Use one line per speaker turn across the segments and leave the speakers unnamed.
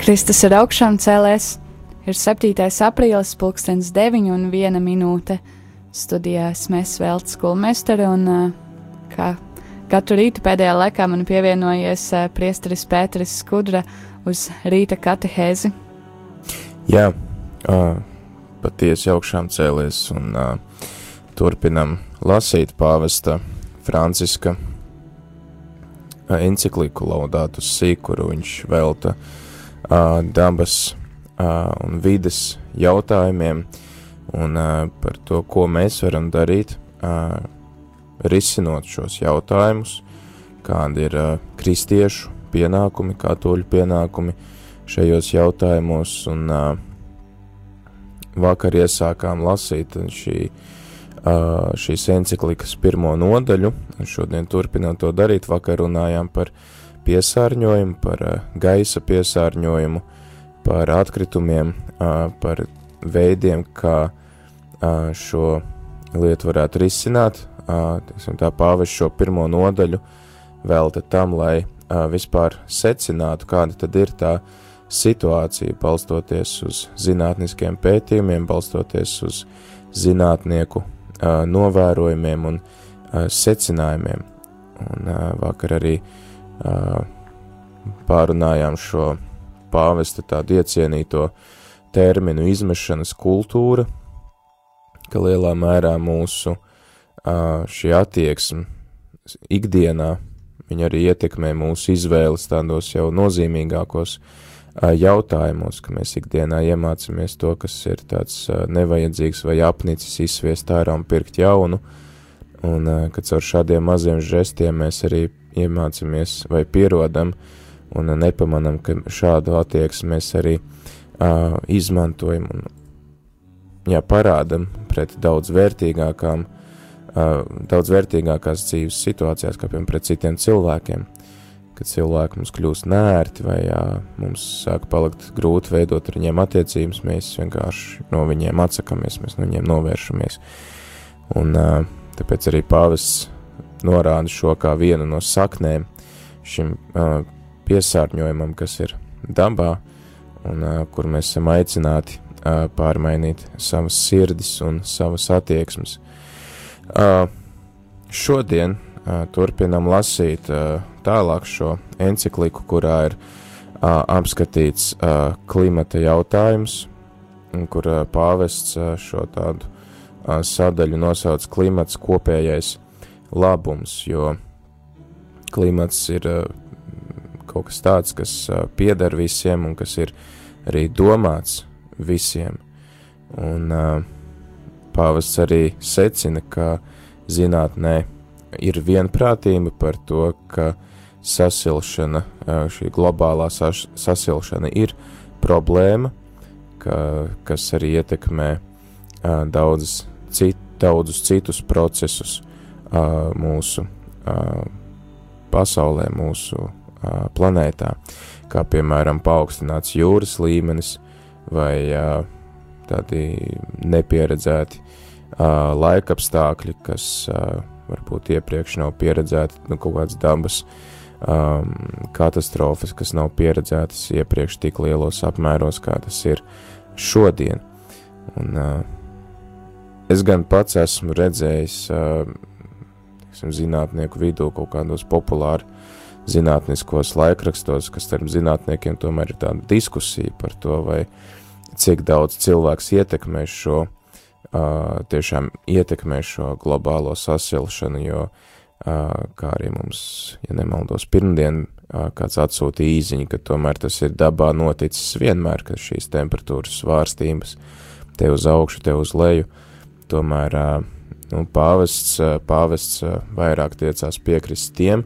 Kristus ir augšām cēlēs, ir 7. aprīlis, pulkstens 9 un 1 minūte. Studijā mēs vēl skolmesteri un kā katru rītu pēdējā laikā man pievienojies priesteris Pēteris Skudra uz rīta katehēzi.
Jā, patiesi augšām cēlies un turpinam lasīt pāvesta Franciska encikliku Laudātus Sī, kuru viņš velta uh, dabas un vides jautājumiem un par to, ko mēs varam darīt, risinot šos jautājumus, kādi ir kristiešu pienākumi, katoļu pienākumi šajos jautājumos, un vakar iesākām lasīt šī, šīs enciklikas pirmo nodaļu, un šodien turpinām to darīt, vakar runājām par uh, piesārņojumu, par eh, gaisa piesārņojumu, par atkritumiem, par veidiem, kā šo lietu varētu risināt. Tiksim, tā pāvis šo pirmo nodaļu velta tam, lai vispār secinātu, kāda tad ir tā situācija, balstoties uz zinātniskiem pētījumiem, balstoties uz zinātnieku novērojumiem un secinājumiem. Un vakar arī uh, pārunājām šo pāvesta tādu iecienīto terminu izmešanas kultūra, ka lielā mērā mūsu šī attieksme ikdienā, viņa arī ietekmē mūsu izvēles tādos jau nozīmīgākos jautājumos, ka mēs ikdienā iemācāmies to, kas ir tāds nevajadzīgs vai apnicis izsviest ārā un pirkt jaunu, un ka caur šādiem maziem žestiem mēs arī iemācāmies vai pierodam un nepamanam, ka šādu attieksmi mēs arī uh, izmantojam un jā, parādam pret daudz vērtīgākām, uh, daudz vērtīgākās dzīves situācijās, kā piemēram pret citiem cilvēkiem. Kad cilvēki mums kļūst nērti vai jā, mums sāk palikt grūti veidot ar viņiem attiecības, mēs vienkārši no viņiem atsakamies, mēs no viņiem novēršamies. Un uh, tāpēc arī pāvests norāda šo kā vienu no saknēm šim uh, piesārņojumam, kas ir dabā, un uh, kur mēs esam aicināti uh, pārmainīt savas sirdis un savas attieksmes. Uh, šodien uh, turpinam lasīt uh, tālāk šo encikliku, kurā ir uh, apskatīts uh, klimata jautājums, kur uh, pāvests uh, šo tādu uh, sadaļu nosauc klimats kopējais labums, jo klimats ir uh, kaut kas tāds, kas uh, pieder visiem un kas ir arī domāts visiem. Un uh, pāvests arī secina, ka zinātnē ir vienprātība par to, ka sasilšana, šī globālā sasilšana ir problēma, ka, kas arī ietekmē daudzas cit, daudzus citus procesus mūsu pasaulē, mūsu planētā, kā piemēram paaugstināts jūras līmenis vai tādi nepieredzēti laikapstākļi, kas varbūt iepriekš nav pieredzēti, nu, kaut kādas dabas um, katastrofas, kas nav pieredzētas iepriekš tik lielos apmēros, kā tas ir šodien. Un, uh, es gan pats esmu redzējis uh, teiksim, zinātnieku vidū kaut kādos populāri zinātniskos laikrakstos, kas starp zinātniekiem tomēr ir tāda diskusija par to, vai cik daudz cilvēks ietekmē šo, uh, tiešām ietekmē šo globālo sasilšanu, jo, uh, kā arī mums, ja nemaldos, pirmdien uh, kāds atsūtīja īziņu, ka tomēr tas ir dabā noticis vienmēr, ka šīs temperatūras svārstības te uz augšu, te uz leju, tomēr uh, Nu, pāvests, pāvests vairāk tiecās piekrist tiem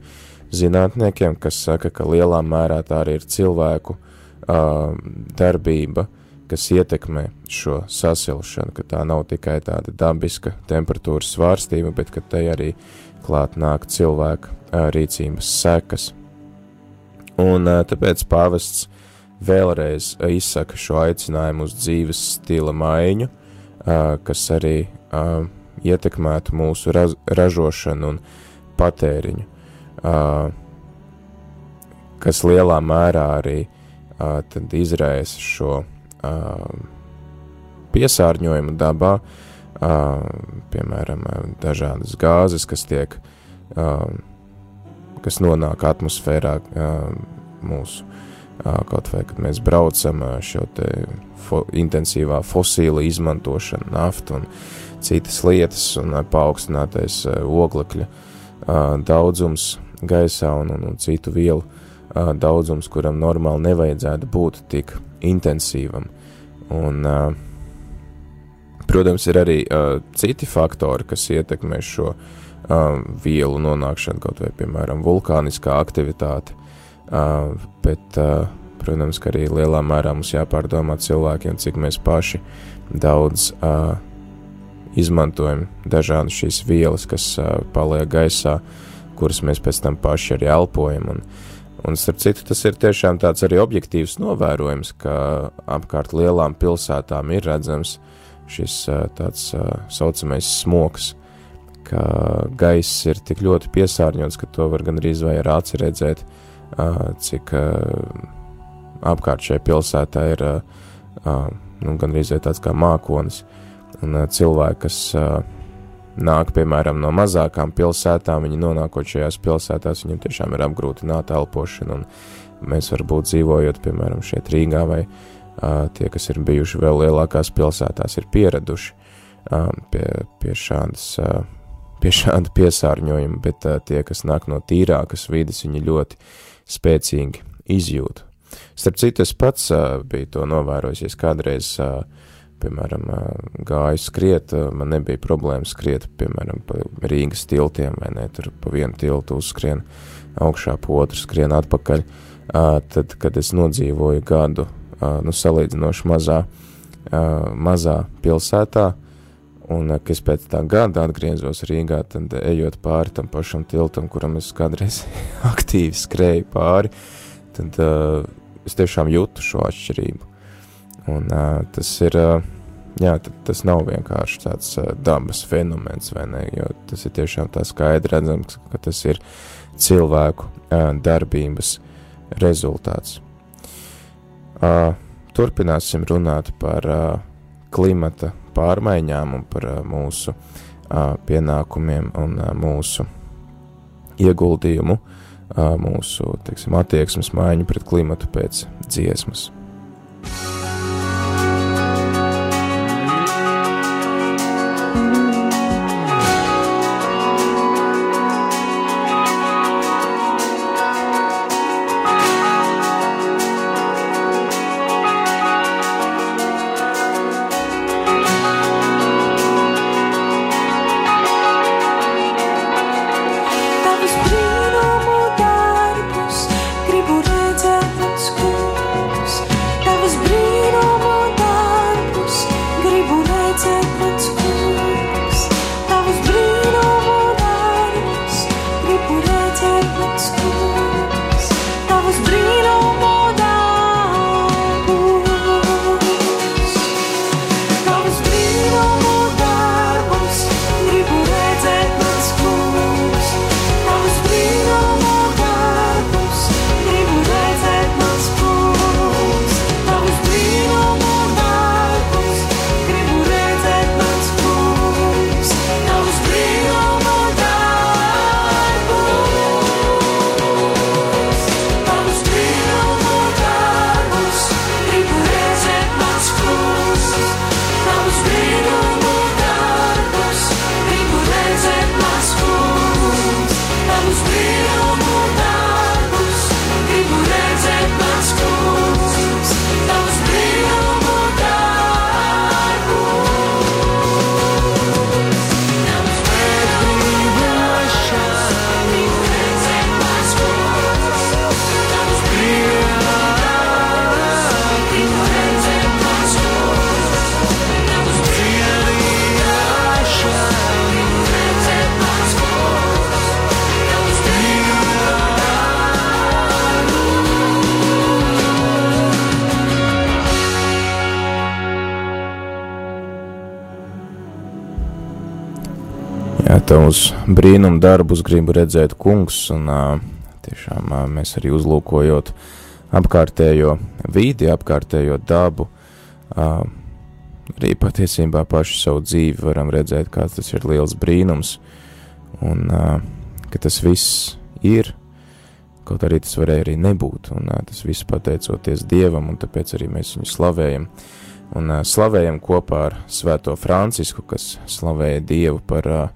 zinātniekiem, kas saka, ka lielā mērā tā arī ir cilvēku uh, darbība, kas ietekmē šo sasilšanu, ka tā nav tikai tāda dabiska temperatūras svārstība, bet ka tai arī klāt nāk cilvēka uh, rīcības sekas. Un uh, tāpēc pāvests vēlreiz izsaka šo aicinājumu uz dzīves stila maiņu, uh, kas arī uh, ietekmētu mūsu raz, ražošanu un patēriņu, kas lielā mērā arī izraisa šo piesārņojumu dabā, piemēram, dažādas gāzes, kas tiek, kas nonāk atmosfērā mūsu, kaut vai, kad mēs braucam šo te fo intensīvā fosīla izmantošana, nafta un citas lietas un uh, paaugstinātais uh, oglekļa uh, daudzums gaisā un, un, un citu vielu daudzums, kuram normāli nevajadzētu būt tik intensīvam. Un, protams, ir arī citi faktori, kas ietekmē šo vielu nonākšanu, kaut vai, piemēram, vulkāniskā aktivitāte, bet, protams, ka arī lielā mērā mums jāpārdomā cilvēkiem, cik mēs paši daudz uh, izmantojam dažādas šīs vielas, kas uh, paliek gaisā, kuras mēs pēc tam paši arī elpojam. Un, un starp citu, tas ir tiešām tāds arī objektīvs novērojums, ka apkārt lielām pilsētām ir redzams šis uh, tāds uh, saucamais smoks, ka gaiss ir tik ļoti piesārņots, ka to var gan arī vai ar aci redzēt, uh, cik uh, apkārt šajā pilsētā ir uh, uh, nu, gan arī tāds kā mākonis. Un cilvēki, kas nāk, piemēram, no mazākām pilsētām, viņi nonākot šajās pilsētās, viņiem tiešām ir apgrūtināta elpošana, mēs varbūt dzīvojot, piemēram, šeit Rīgā vai tie, kas ir bijuši vēl lielākās pilsētās, ir pieraduši pie, pie šādas. Pie šāda piesārņojuma, bet uh, tie, kas nāk no tīrākas vidas, viņi ļoti spēcīgi izjūt. Starp citu, es pats uh, biju to novērojis, kādreiz uh, piemēram, gāju skriet, man nebija problēma skriet, piemēram, pa Rīgas tiltiem, vai ne, tur pa vienu tiltu uzskrien augšā, pa otru skrien atpakaļ, tad, kad es nodzīvoju gadu, nu, salīdzinoši mazā, mazā pilsētā, un, kad es pēc tā gada atgriezos Rīgā, tad ejot pāri tam pašam tiltam, kuram es kādreiz aktīvi skrēju pāri, tad es tiešām jūtu šo atšķirību. Un uh, tas ir, uh, jā, tas nav vienkārši tāds uh, dabas fenomens, vai ne, jo tas ir tiešām tā skaidri redzams, ka tas ir cilvēku uh, darbības rezultāts. Uh, turpināsim runāt par uh, klimata pārmaiņām un par uh, mūsu uh, pienākumiem un uh, mūsu ieguldījumu, uh, mūsu, teiksim, attieksmes maiņu pret klimatu pēc dziesmas. Tavus brīnumu darbus gribu redzēt, kungs, un tiešām mēs arī uzlūkojot apkārtējo vidi, apkārtējo dabu, arī patiesībā pašu savu dzīvi varam redzēt, kā tas ir liels brīnums, un ka tas viss ir, kaut arī tas varēja arī nebūt, un tas viss pateicoties Dievam, un tāpēc arī mēs viņu slavējam. Un slavējam kopā ar Svēto Francisku, kas slavēja Dievu par uh,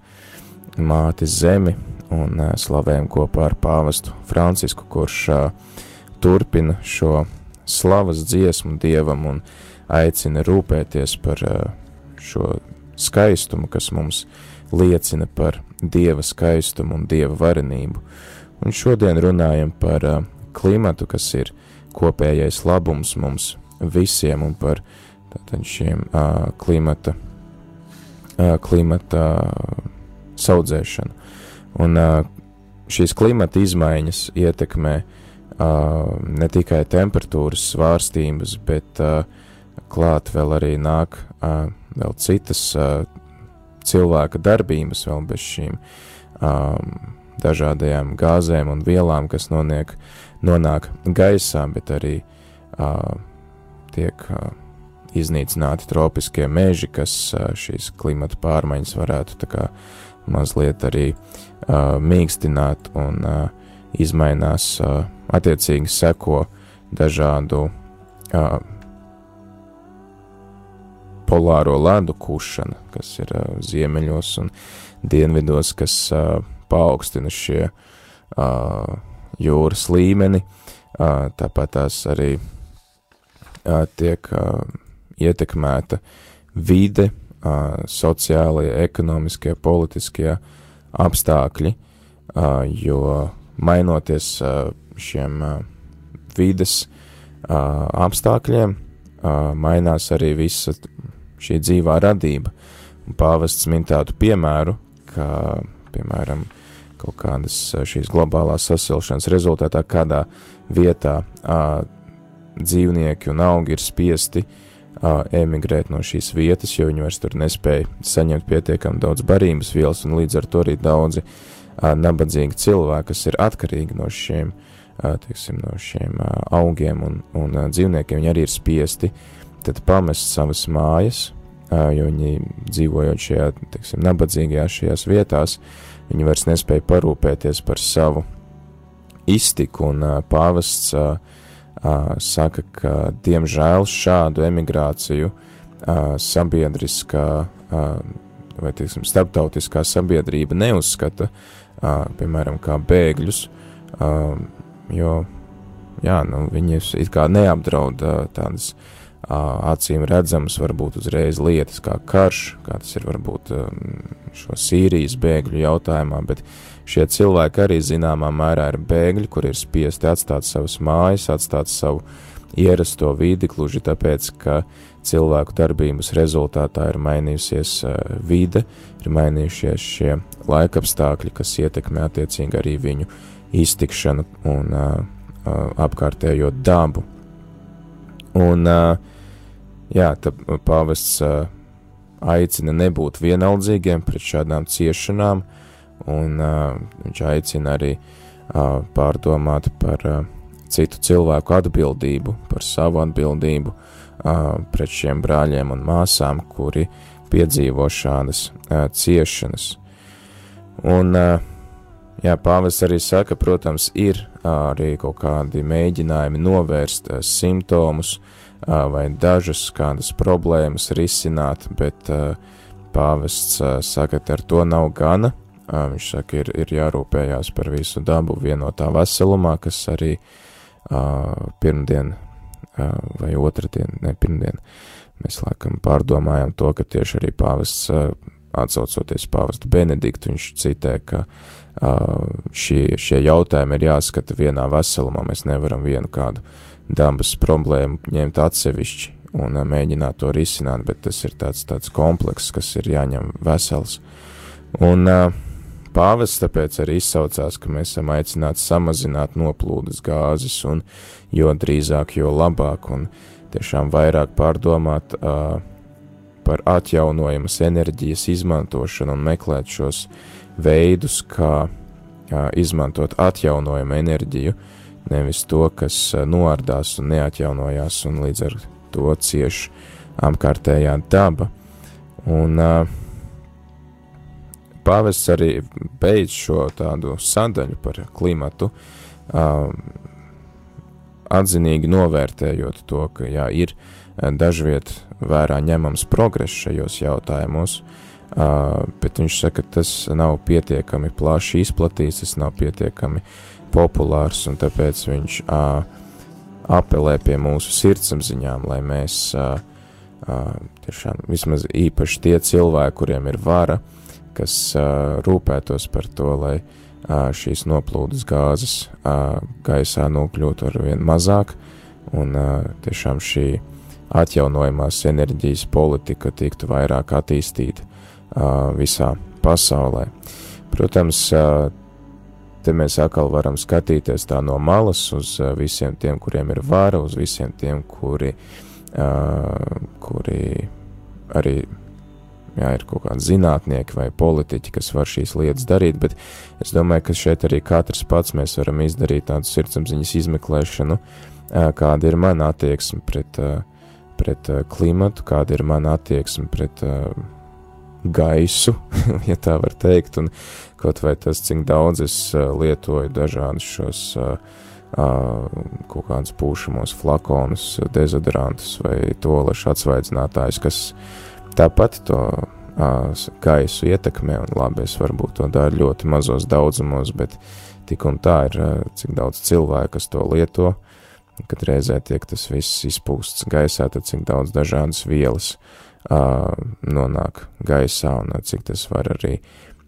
māti zemi, un uh, slavējam kopā ar pāvestu Francisku, kurš uh, turpina šo slavas dziesmu Dievam un aicina rūpēties par uh, šo skaistumu, kas mums liecina par Dieva skaistumu un Dieva varenību. Un šodien runājam par klimatu, kas ir kopējais labums mums visiem un par tātad šiem klimata, klimata saudzēšanu. Un šīs klimata izmaiņas ietekmē ne tikai temperatūras svārstības, bet klāt vēl arī nāk vēl citas cilvēka darbības, vēl bez šīm dažādajām gāzēm un vielām, kas noniek, nonāk gaisā, bet arī uh, tiek uh, iznīcināti tropiskie meži, kas uh, šīs klimata pārmaiņas varētu kā mazliet arī uh, mīkstināt un uh, izmainās, uh, attiecīgi seko dažādu uh, polāro ledu kušana, kas ir uh, ziemeļos un dienvidos, kas uh, paaugstina šie uh, jūras līmeni, uh, tāpat tās arī uh, tiek uh, ietekmēta vide, uh, sociālie, ekonomiskie, politiskie apstākļi, uh, jo mainoties uh, šiem uh, vides uh, apstākļiem, uh, mainās arī visa šī dzīvā radība. Pāvests min tādu piemēru, ka, piemēram, kaut kādas šīs globālās sasilšanas rezultātā kādā vietā dzīvnieki un augi ir spiesti a, emigrēt no šīs vietas, jo viņi vairs tur nespēja saņemt pietiekami daudz barības vielas, un līdz ar to arī daudzi nabadzīgi cilvēki, kas ir atkarīgi no šiem, teiksim, no šiem augiem un, un dzīvniekiem, viņi arī ir spiesti tad pamest savas mājas, jo viņi dzīvojot šajā, teiksim, nabadzīgajās šajās vietās, viņi vairs nespēja parūpēties par savu iztiku, un pāvests saka, ka diemžēl šādu emigrāciju sabiedriskā vai, teiksim, starptautiskā sabiedrība neuzskata, piemēram, kā bēgļus, jo, jā, nu, viņus it kā neapdraud tādas uh, acīm redzamas varbūt uzreiz lietas kā karš, kā tas ir varbūt šo Sīrijas bēgļu jautājumā, bet šie cilvēki arī zināmā mērā ir bēgļi, kur ir spiesti atstāt savas mājas, atstāt savu ierasto vidi, gluži tāpēc, ka cilvēku darbības rezultātā ir mainījusies vide, ir mainījušies šie laikapstākļi, kas ietekmē attiecīgi arī viņu iztikšanu un uh, apkārtējo dabu. Un uh, Jā, tad pāvests uh, aicina nebūt vienaldzīgiem pret šādām ciešanām, un uh, viņš aicina arī uh, pārdomāt par uh, citu cilvēku atbildību, par savu atbildību uh, pret šiem brāļiem un māsām, kuri piedzīvo šādas uh, ciešanas. Un, uh, jā, pāvests arī saka, protams, ir uh, arī kaut kādi mēģinājumi novērst uh, simptomus, uh, vai dažas kādas problēmas risināt, bet pāvests saka, ka ar to nav gana. Viņš saka, ir, ir jārūpējās par visu dabu vienotā veselumā, kas arī pirmdien vai otrdien, ne pirmdien, mēs laikam pārdomājam to, ka tieši arī pāvests, atsaucoties pāvestu Benediktu, viņš citē, ka šie, šie jautājumi ir jāskata vienā veselumā, mēs nevaram vienu kādu uh, dabas problēmu ņemt atsevišķi un mēģināt to risināt, bet tas ir tāds, tāds komplekss, kas ir jāņem vesels. Un pāvests tāpēc arī izsaucās, ka mēs esam aicināti samazināt noplūdes gāzes, un jo drīzāk, jo labāk, un tiešām vairāk pārdomāt uh, par atjaunojamas enerģijas izmantošanu un meklēt šos veidus, kā uh, izmantot atjaunojumu enerģiju, uh, nevis to, kas noārdās un neatjaunojās, un līdz ar to cieš apkārtējā daba. Un uh, pāvests arī beidz šo tādu sadaļu par klimatu, uh, atzinīgi novērtējot to, ka jā, ir dažviet vērā ņemams progress šajos jautājumos, uh, bet viņš saka, ka tas nav pietiekami plaši izplatīts, tas nav pietiekami populārs, un tāpēc viņš uh, apelē pie mūsu sirdsapziņām, lai mēs uh, uh, tiešām vismaz īpaši tie cilvēki, kuriem ir vara, kas rūpētos par to, lai šīs noplūdes gāzes gaisā nokļūtu ar vien mazāk, un tiešām šī atjaunojamās enerģijas politika tiktu vairāk attīstīta visā pasaulē. Protams, te mēs atkal varam skatīties tā no malas uz visiem tiem, kuriem ir vara, uz visiem tiem, kuri, kuri arī jā, ir kaut kādi zinātnieki vai politiķi, kas var šīs lietas darīt, bet es domāju, ka šeit arī katrs pats mēs varam izdarīt tādu sirdsapziņas izmeklēšanu, kāda ir mana attieksme pret, pret klimatu, kāda ir mana attieksme pret gaisu, ja tā var teikt, un kaut vai tas, cik daudz es lietoju dažādus šos kaut kādus pūšamos flakonus, dezodorantus vai tolešu atsvaidzinātājus, kas tāpat to gaisu ietekmē, un labi, es varbūt to daru ļoti mazos daudzumos, bet tik un tā ir, cik daudz cilvēku, kas to lieto, kad reizē tiek tas viss izpūsts gaisā, tad cik daudz dažādas vielas uh, nonāk gaisā un cik tas var arī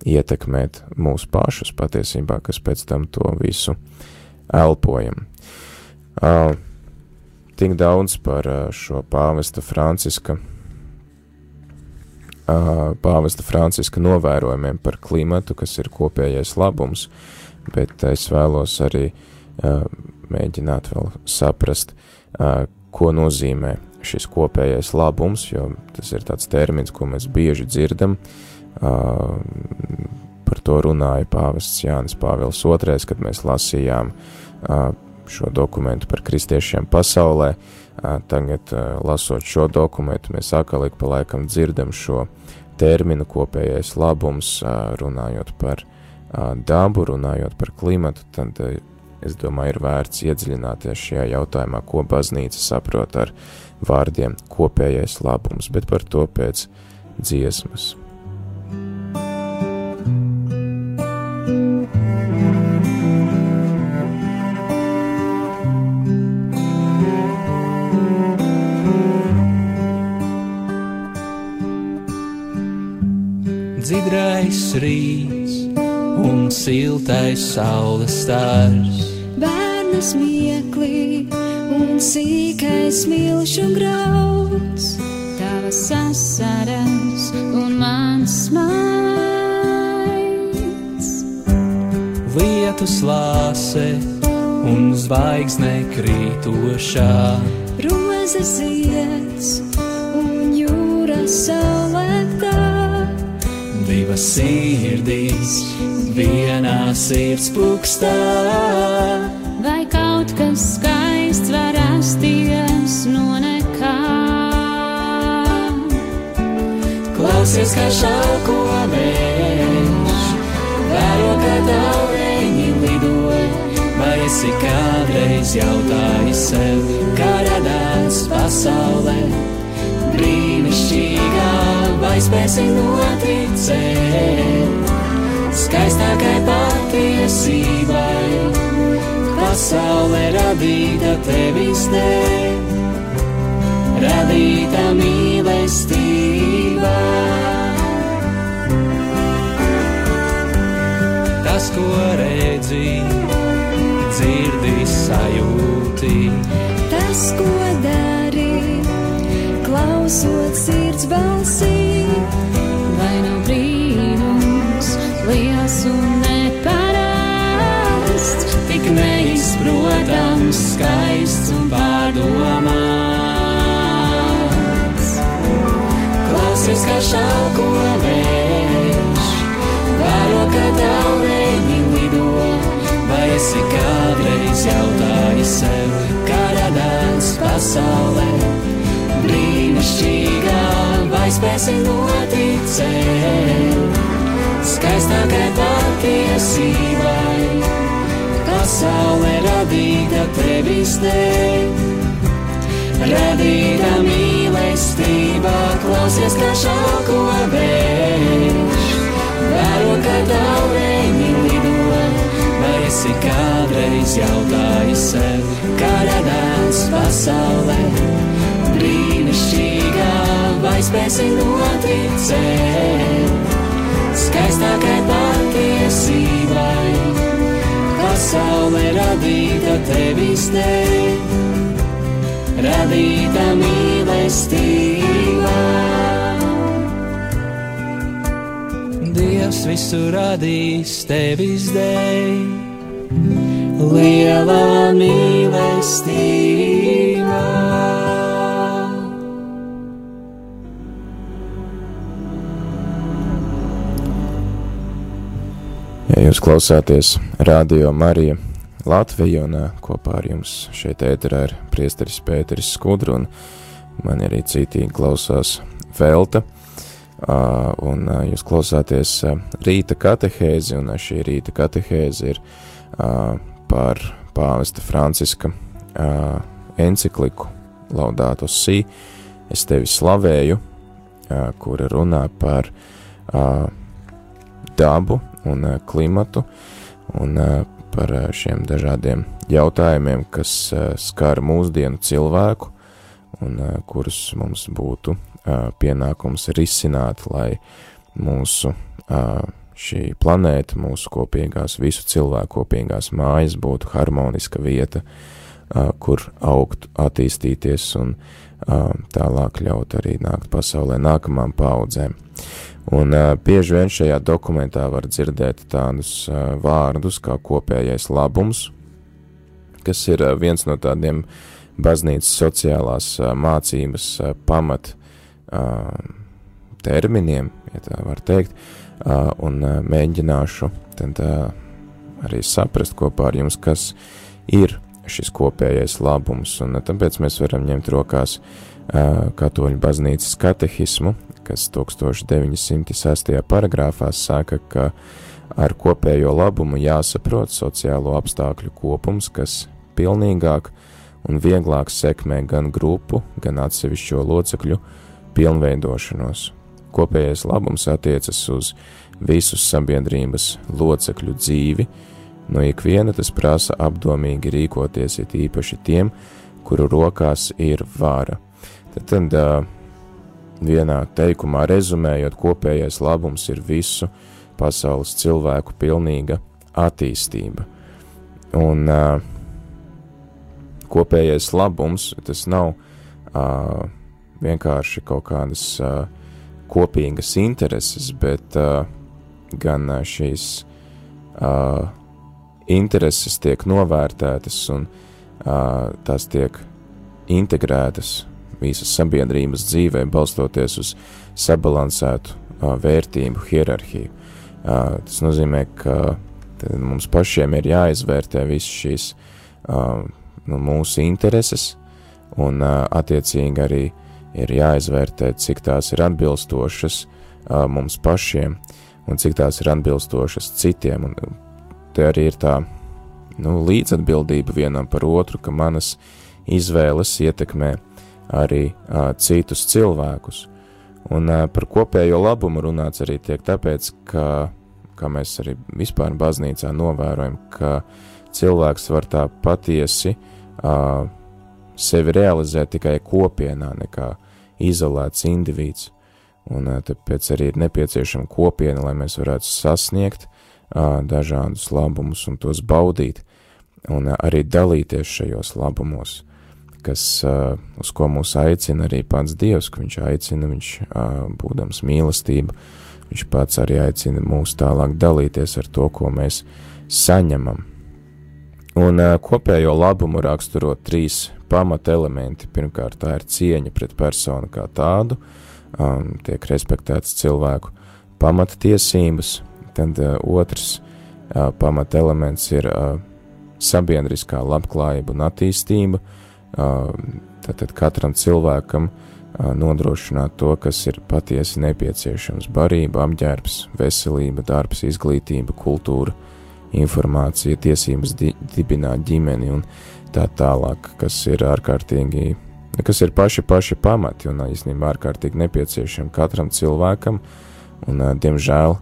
ietekmēt mūsu pašus patiesībā, kas pēc tam to visu elpojam. Uh, tik daudz par uh, šo pāvesta Franciska, pāvesta Franciska novērojumiem par klimatu, kas ir kopējais labums, bet es vēlos arī uh, mēģināt vēl saprast, uh, ko nozīmē šis kopējais labums, jo tas ir tāds termins, ko mēs bieži dzirdam, uh, Par to runāja pāvests Jānis Pāvils II, kad mēs lasījām šo dokumentu par kristiešiem pasaulē. Tagad, lasot šo dokumentu, mēs atkal ik pa laikam dzirdam šo terminu kopējais labums, runājot par dabu, runājot par klimatu, tad es domāju, ir vērts iedziļināties šajā jautājumā, ko baznīca saprot ar vārdiem kopējais labums, bet par to pēc dziesmas.
Dzidrais rīts un siltais saules stars.
Bērnas mieklī un sīkais milšu grauds, tavas asaras un mans maids.
Lietu slāse un zvaigzne krītošā.
Rozes zieds un jūras saulēktā
divas sirdīs, vienā sirds pukstā.
Vai kaut kas skaists var rasties no nekā?
Klausies, kā šauko vējš, vēro, ka taureņi lido, vai esi kādreiz jautājis sev, kā radās pasaulē brīnišķīgā vai spēsi noticēt skaistākai patiesībai. Pasaulē radīta tevis dēļ, radīta mīlestībā. Tas, ko redzi, dzirdi, sajūti,
tas, ko dari, klausot sirds balsī. Vai nav brīnums, liels un neparasts,
tik neizprotams, skaists un pārdomāts. Klausies, kā šauko vējš, vēro, ka taureņi lido, vai esi kādreiz jautājis? pasaulē. Brīnišķīgā, vai spēsim noticēt, skaistākai patiesībai. Pasaulē radīta tevis dēļ, radīta mīlestībā, klausies, kā šāko vējš. Vēro, kā tālēņi lido, vai esi kādreiz jautājis sev, kā radās pasaulē? Brīnišķīgā, vai spēsi noticēt, skaistākai patiesībai. Pasaulē radīta tevis dēļ, radīta mīlestībā. Dievs visu radīs tevis dēļ, liela mīlestība.
Jūs klausāties Radio Marija Latviju un kopā ar jums šeit ēterā ir priesteris Pēteris Skudru un man arī citīgi klausās Velta. Un jūs klausāties rīta katehēzi un šī rīta katehēzi ir par pāvesta Franciska encikliku Laudāto Si, es tevi slavēju, kura runā par dabu un ā, klimatu un ā, par ā, šiem dažādiem jautājumiem, kas skar mūsdienu cilvēku un kurus mums būtu pienākums risināt, lai mūsu šī planēta, mūsu kopīgās, visu cilvēku kopīgās mājas būtu harmoniska vieta, kur augt, attīstīties un tālāk ļaut arī nākt pasaulē nākamām paudzēm. Un uh, bieži vien šajā dokumentā var dzirdēt tādus uh, vārdus kā kopējais labums, kas ir uh, viens no tādiem baznīcas sociālās uh, mācības uh, pamat uh, terminiem, ja tā var teikt, uh, un uh, mēģināšu tad uh, arī saprast kopā ar jums, kas ir šis kopējais labums, un uh, tāpēc mēs varam ņemt rokās katoļu baznīcas katehismu, kas 1906. paragrāfā saka, ka ar kopējo labumu jāsaprot sociālo apstākļu kopums, kas pilnīgāk un vieglāk sekmē gan grupu, gan atsevišķo locekļu pilnveidošanos. Kopējais labums attiecas uz visu sabiedrības locekļu dzīvi, no ikviena tas prasa apdomīgi rīkoties it īpaši tiem, kuru rokās ir vara. Tad, tad uh, vienā teikumā rezumējot, kopējais labums ir visu pasaules cilvēku pilnīga attīstība. Un uh, kopējais labums tas nav uh, vienkārši kaut kādas uh, kopīgas intereses, bet uh, gan uh, šīs uh, intereses tiek novērtētas un uh, tās tiek integrētas visas sabiedrības dzīvē, balstoties uz sabalansētu uh, vērtību hierarhiju. Uh, tas nozīmē, ka mums pašiem ir jāizvērtē visas šīs uh, nu, mūsu intereses, un uh, attiecīgi arī ir jāizvērtē, cik tās ir atbilstošas uh, mums pašiem, un cik tās ir atbilstošas citiem. Un te arī ir tā nu, līdzatbildība vienam par otru, ka manas izvēles ietekmē arī uh, citus cilvēkus. Un uh, par kopējo labumu runāts arī tiek tāpēc, ka, kā mēs arī vispār baznīcā novērojam, ka cilvēks var tā patiesi uh, sevi realizēt tikai kopienā, nekā izolēts indivīds. Un uh, tāpēc arī ir nepieciešama kopiena, lai mēs varētu sasniegt uh, dažādus labumus un tos baudīt, un uh, arī dalīties šajos labumos kas, uh, uz ko mūs aicina arī pats Dievs, ka viņš aicina, viņš uh, būdams mīlestība, viņš pats arī aicina mūs tālāk dalīties ar to, ko mēs saņemam. Un uh, kopējo labumu raksturo trīs pamata elementi. Pirmkārt, tā ir cieņa pret personu kā tādu, um, tiek respektēts cilvēku pamata tiesības, tad uh, otrs uh, pamata elements ir uh, sabiedriskā labklājība un attīstība, tātad katram cilvēkam nodrošināt to, kas ir patiesi nepieciešams - barība, apģērbs, veselība, darbs, izglītība, kultūra, informācija, tiesības di dibināt ģimeni un tā tālāk, kas ir ārkārtīgi, kas ir paši paši pamati un īstenībā ārkārtīgi nepieciešami katram cilvēkam, un diemžēl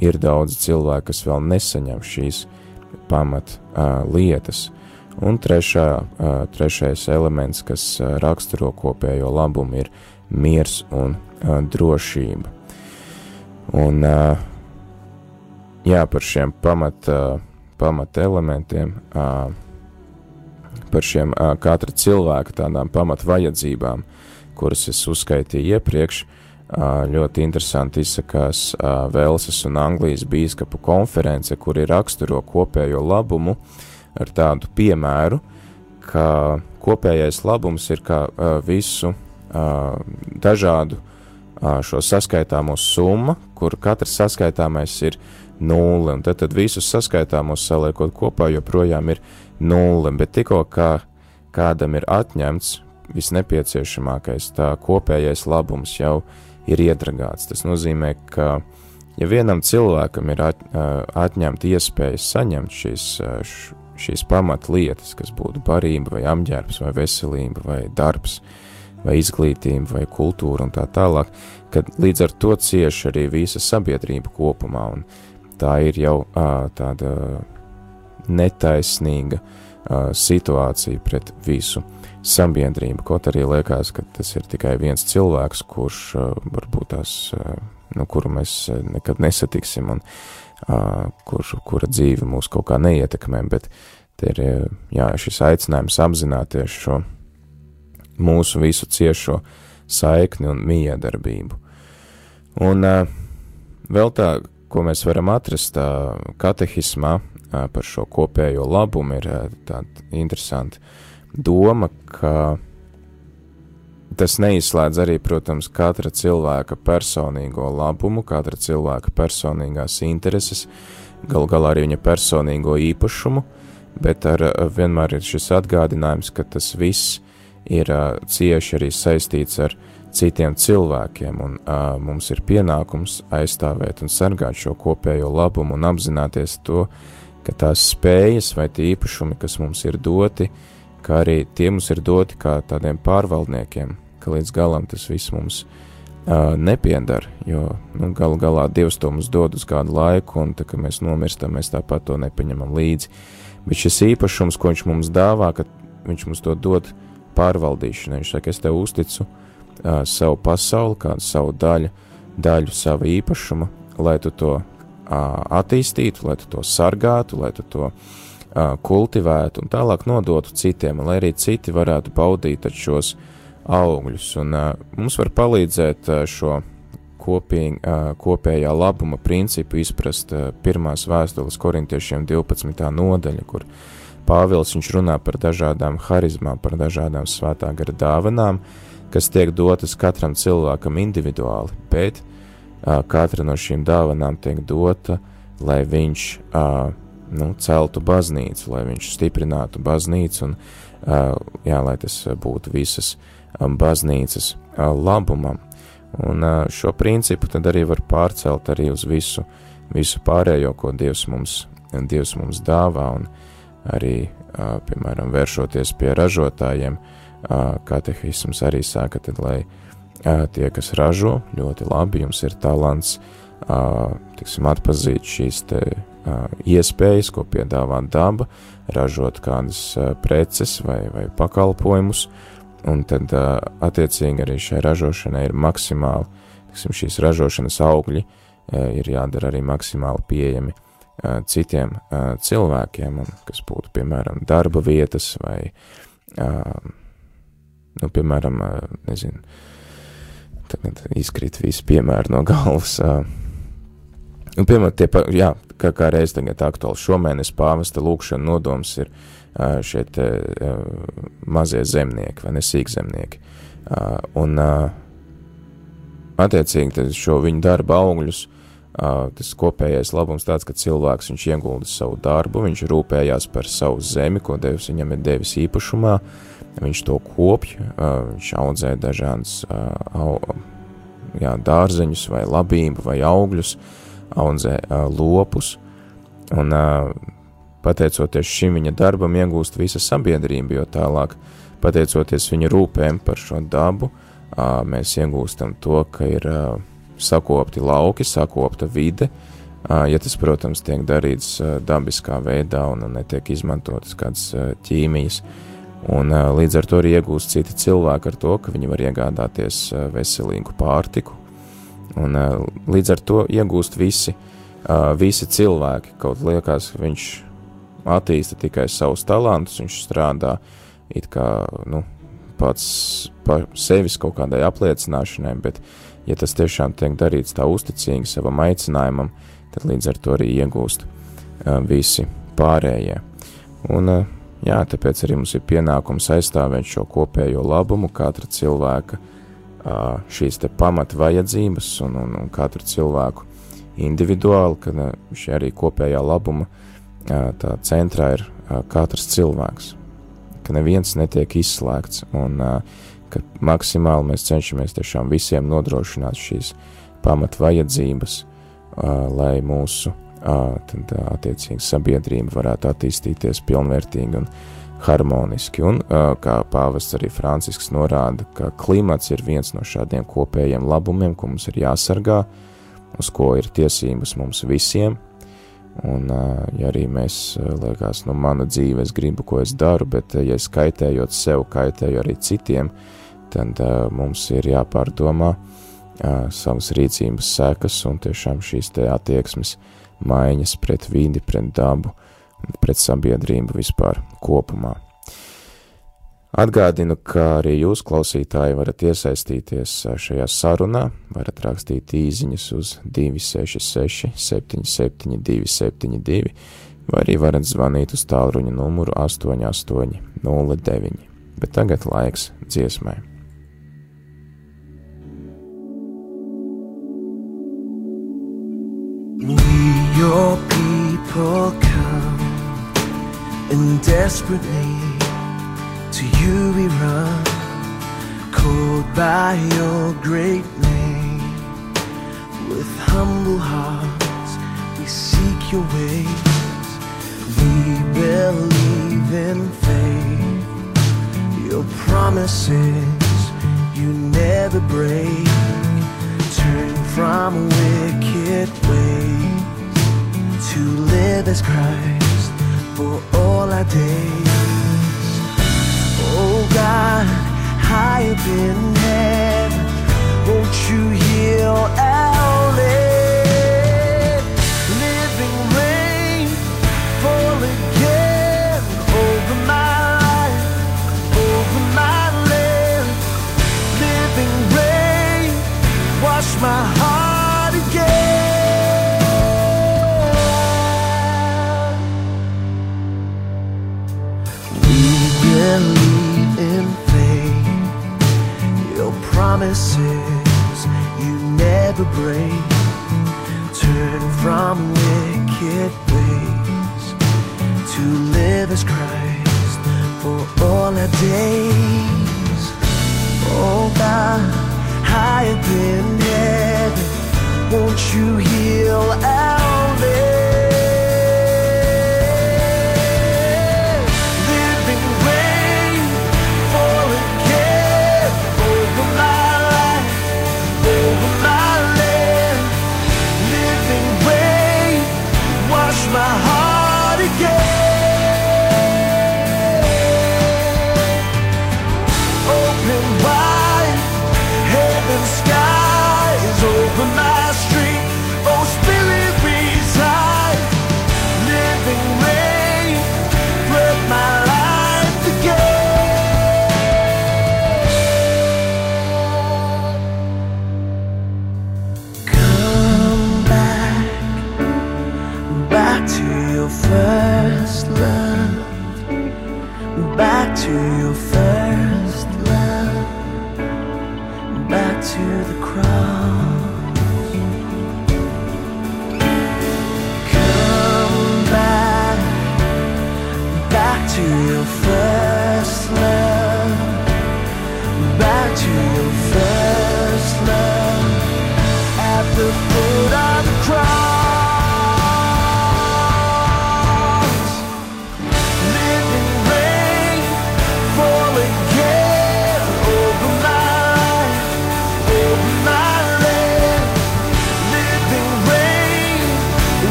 ir daudz cilvēku, kas vēl nesaņem šīs pamat lietas. Un trešā, trešais elements, kas raksturo kopējo labumu, ir miers un drošība. Un, jā, par šiem pamat, pamat elementiem, par šiem katra cilvēka tādām pamat vajadzībām, kuras es uzskaitīju iepriekš, ļoti interesanti izsakās Velsas un Anglijas bīskapu konference, kur ir raksturo kopējo labumu, ar tādu piemēru, ka kopējais labums ir kā uh, visu uh, dažādu uh, šo saskaitāmo summa, kur katrs saskaitāmais ir nulle, un tad, tad visus saskaitāmos saliekot kopā joprojām ir nulle, bet tikko kā kādam ir atņemts visnepieciešamākais, tā kopējais labums jau ir iedragāts. Tas nozīmē, ka ja vienam cilvēkam ir at, atņemta iespēja saņemt šīs, šīs pamatlietas, kas būtu barība, vai apģērbs, vai veselība, vai darbs, vai izglītība, vai kultūra un tā tālāk, kad līdz ar to cieši arī visa sabiedrība kopumā, un tā ir jau ā, tāda netaisnīga ā, situācija pret visu sabiedrību, kaut arī liekas, ka tas ir tikai viens cilvēks, kurš ā, varbūt tās, ā, nu, kuru mēs nekad nesatiksim, un kur, kura dzīve mūs kaut kā neietekmē, bet te ir jā, šis aicinājums apzināties šo mūsu visu ciešo saikni un miedarbību. Un vēl tā, ko mēs varam atrast katehismā par šo kopējo labumu, ir tāda interesanta doma, ka Tas neizslēdz arī, protams, katra cilvēka personīgo labumu, katra cilvēka personīgās intereses, gal galā arī viņa personīgo īpašumu, bet ar, vienmēr ir šis atgādinājums, ka tas viss ir uh, cieši arī saistīts ar citiem cilvēkiem, un uh, mums ir pienākums aizstāvēt un sargāt šo kopējo labumu un apzināties to, ka tās spējas vai tie īpašumi, kas mums ir doti, kā arī tie mums ir doti kā tādiem pārvaldniekiem, ka līdz galam tas viss mums uh, nepiedara, jo nu, galu galā Dievs to mums dod uz kādu laiku, un tā, kad mēs nomirstam, mēs tāpat to nepaņemam līdzi. Bet šis īpašums, ko viņš mums dāvā, ka viņš mums to dod pārvaldīšanai, viņš saka, es tev uzticu uh, savu pasauli, kādu savu daļu, daļu sava īpašuma, lai tu to uh, attīstītu, lai tu to sargātu, lai tu to uh, kultivētu un tālāk nodotu citiem, lai arī citi varētu baudīt šos augļus. Un, mums var palīdzēt šo kopīgi, uh, kopējā labuma principu izprast pirmās vēstules korintiešiem 12. nodaļa, kur Pāvils viņš runā par dažādām harizmām, par dažādām svētā gara dāvanām, kas tiek dotas katram cilvēkam individuāli, bet katra no šīm dāvanām tiek dota, lai viņš uh, nu, celtu baznīcu, lai viņš stiprinātu baznīcu un, uh, jā, lai tas būtu visas uh, Um, baznīcas uh, labumam. Un uh, šo principu tad arī var pārcelt arī uz visu, visu pārējo, ko Dievs mums, Dievs mums dāvā, un arī, uh, piemēram, vēršoties pie ražotājiem, katehisms arī saka, tad, lai tie, kas ražo, ļoti labi, jums ir talants, tiksim, atpazīt šīs te iespējas, ko piedāvā daba, ražot kādas preces vai, vai pakalpojumus, un tad attiecīgi arī šai ražošanai ir maksimāli, tiksim, šīs ražošanas augļi ir jādara arī maksimāli pieejami citiem cilvēkiem, un kas būtu, piemēram, darba vietas vai, nu, piemēram, nezinu, tagad izkrīt visi piemēri no galvas. Un, piemēram, tie, pa, jā, kā, kā reiz tagad aktuāli šomēnes pāvesta lūkšana nodoms ir uh, šie te, mazie zemnieki vai nesīkzemnieki. Un attiecīgi šo viņu darba augļus uh, tas kopējais labums tāds, ka cilvēks viņš iegulda savu darbu, viņš rūpējās par savu zemi, ko Dievs viņam ir devis īpašumā, viņš to kopj, uh, viņš audzē dažādas uh, jā, dārzeņus vai labību vai augļus, audzē lopus, un pateicoties šim viņa darbam iegūst visa sabiedrība, jo tālāk, pateicoties viņa rūpēm par šo dabu, mēs iegūstam to, ka ir sakopti lauki, sakopta vide, ja tas, protams, tiek darīts dabiskā veidā un, netiek izmantotas kādas ķīmijas, un līdz ar to arī iegūst citi cilvēki ar to, ka viņi var iegādāties veselīgu pārtiku, un uh, līdz ar to iegūst visi, uh, visi cilvēki, kaut liekas, viņš attīsta tikai savus talantus, viņš strādā it kā, nu, pats par sevis kaut kādai apliecināšanai, bet, ja tas tiešām tiek darīts tā uzticīgi savam aicinājumam, tad līdz ar to arī iegūst uh, visi pārējie. Un, jā, tāpēc arī mums ir pienākums aizstāvēt šo kopējo labumu, katra cilvēka šīs te pamat vajadzības un, un, un katru cilvēku individuāli, ka šī arī kopējā labuma tā centrā ir katrs cilvēks, ka neviens netiek izslēgts un ka maksimāli mēs cenšamies tiešām visiem nodrošināt šīs pamat vajadzības, lai mūsu tad, attiecīgi sabiedrība varētu attīstīties pilnvērtīgi un harmoniski. Un, kā pāvests arī Francisks norāda, ka klimats ir viens no šādiem kopējiem labumiem, ko mums ir jāsargā, uz ko ir tiesības mums visiem, Un, ja arī mēs, liekas, nu, mana dzīve, es gribu, ko es daru, bet, ja es kaitējot sev, kaitēju arī citiem, tad uh, mums ir jāpārdomā uh, savas rīcības sekas un tiešām šīs te attieksmes maiņas pret vidi, pret dabu un pret sabiedrību vispār kopumā. Atgādinu, ka arī jūs, klausītāji, varat iesaistīties šajā sarunā, varat rakstīt īsiņas uz 266, 77, 272, vai arī varat zvanīt uz tālruņa numuru 8809. Bet tagad laiks dziesmai.
We, your people, come and desperately To you we run, called by your great name. With humble hearts we seek your ways. We believe in faith. Your promises you never break. Turn from a wicked ways to live as Christ for all our days. Oh God, high up in heaven, won't you heal our land? Living rain, fall again over my life, over my land. Living rain, wash my promises you never break. Turn from wicked ways to live as Christ for all our days. Oh God, high up in heaven, won't you heal our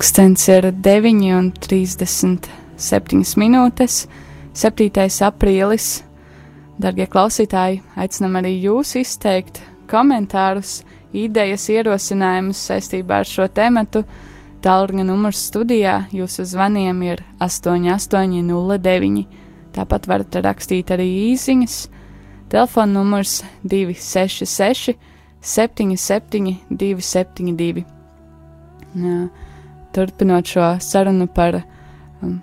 Pulkstenis ir 9,37 minūtes, 7. aprīlis. Darbie klausītāji, aicinām arī jūs izteikt komentārus, idejas, ierosinājumus saistībā ar šo tēmu. Tālruņa numurs studijā jūsu zvaniem ir 8809. Tāpat varat rakstīt arī īsiņas. Telefona numurs 266 77 272. Turpinot šo sarunu par, um,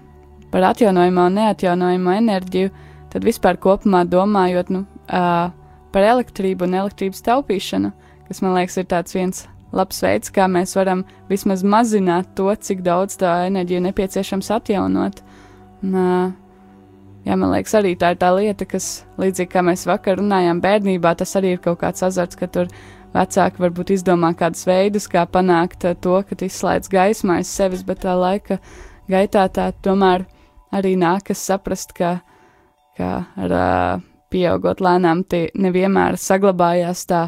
par atjaunojamo un neatjaunojamo enerģiju, tad vispār kopumā domājot nu, uh, par elektrību un elektrības taupīšanu, kas man liekas ir tāds viens labs veids, kā mēs varam vismaz mazināt to, cik daudz tā enerģija nepieciešams atjaunot. Un, uh, jā, man liekas, arī tā ir tā lieta, kas, līdzīgi kā mēs vakar runājām bērnībā, tas arī ir kaut kāds azarts, ka tur vecāki varbūt izdomā kādus veidus, kā panākt uh, to, ka izslēdz gaismu aiz sevis, bet tā laika gaitā tā tomēr arī nākas saprast, ka, ka ar uh, pieaugot lēnām tie nevienmēr saglabājās tā,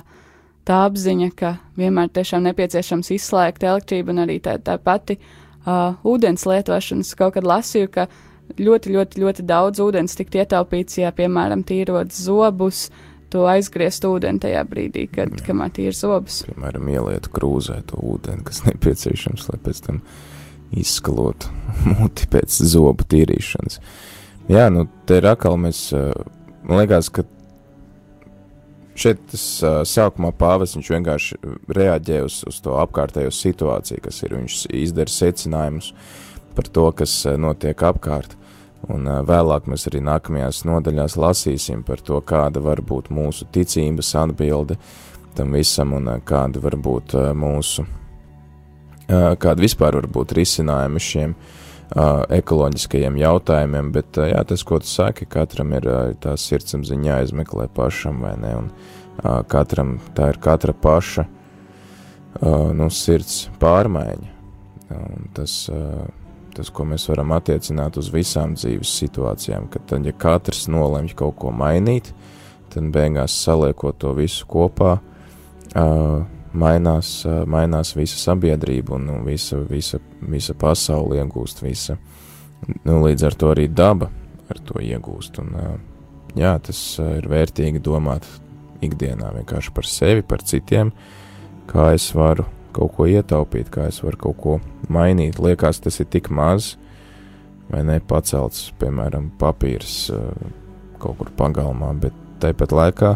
tā apziņa, ka vienmēr tiešām nepieciešams izslēgt elektrību un arī tā, tā pati uh, ūdens lietošanas. Kaut kad lasīju, ka ļoti, ļoti, ļoti daudz ūdens tiktu ietaupīts, ja, piemēram, tīrot zobus, to aizgriezt ūdeni tajā brīdī, kad
Jā.
kamēr ir zobs.
Piemēram, ieliet krūzē to ūdeni, kas nepieciešams, lai pēc tam izskalotu muti pēc zobu tīrīšanas. Jā, nu, te ir atkal mēs, uh, man liekas, ka šeit tas uh, sākumā pāvis vienkārši reaģē uz, uz to apkārtējo situāciju, kas ir, viņš izdara secinājumus par to, kas uh, notiek apkārt. Un vēlāk mēs arī nākamajās nodaļās lasīsim par to, kāda var būt mūsu ticības atbilde tam visam un kāda var būt mūsu, kāda vispār var būt risinājumi šiem ekoloģiskajiem jautājumiem, bet jā, tas, ko tu saki, katram ir tā sirdsapziņa jāizmeklē pašam, vai ne, un katram tā ir katra paša, nu, sirds pārmaiņa, un tas, uh, tas, ko mēs varam attiecināt uz visām dzīves situācijām, ka tad, ja katrs nolemj kaut ko mainīt, tad beigās saliekot to visu kopā, uh, mainās, uh, mainās visa sabiedrība un nu, visa, visa, visa pasaule iegūst, visa, nu, līdz ar to arī daba ar to iegūst. Un, uh, jā, tas ir vērtīgi domāt ikdienā vienkārši par sevi, par citiem, kā es varu kaut ko ietaupīt, kā es varu kaut ko mainīt. Liekas, tas ir tik maz, vai ne pacelts, piemēram, papīrs uh, kaut kur pagalmā, bet tāpat laikā,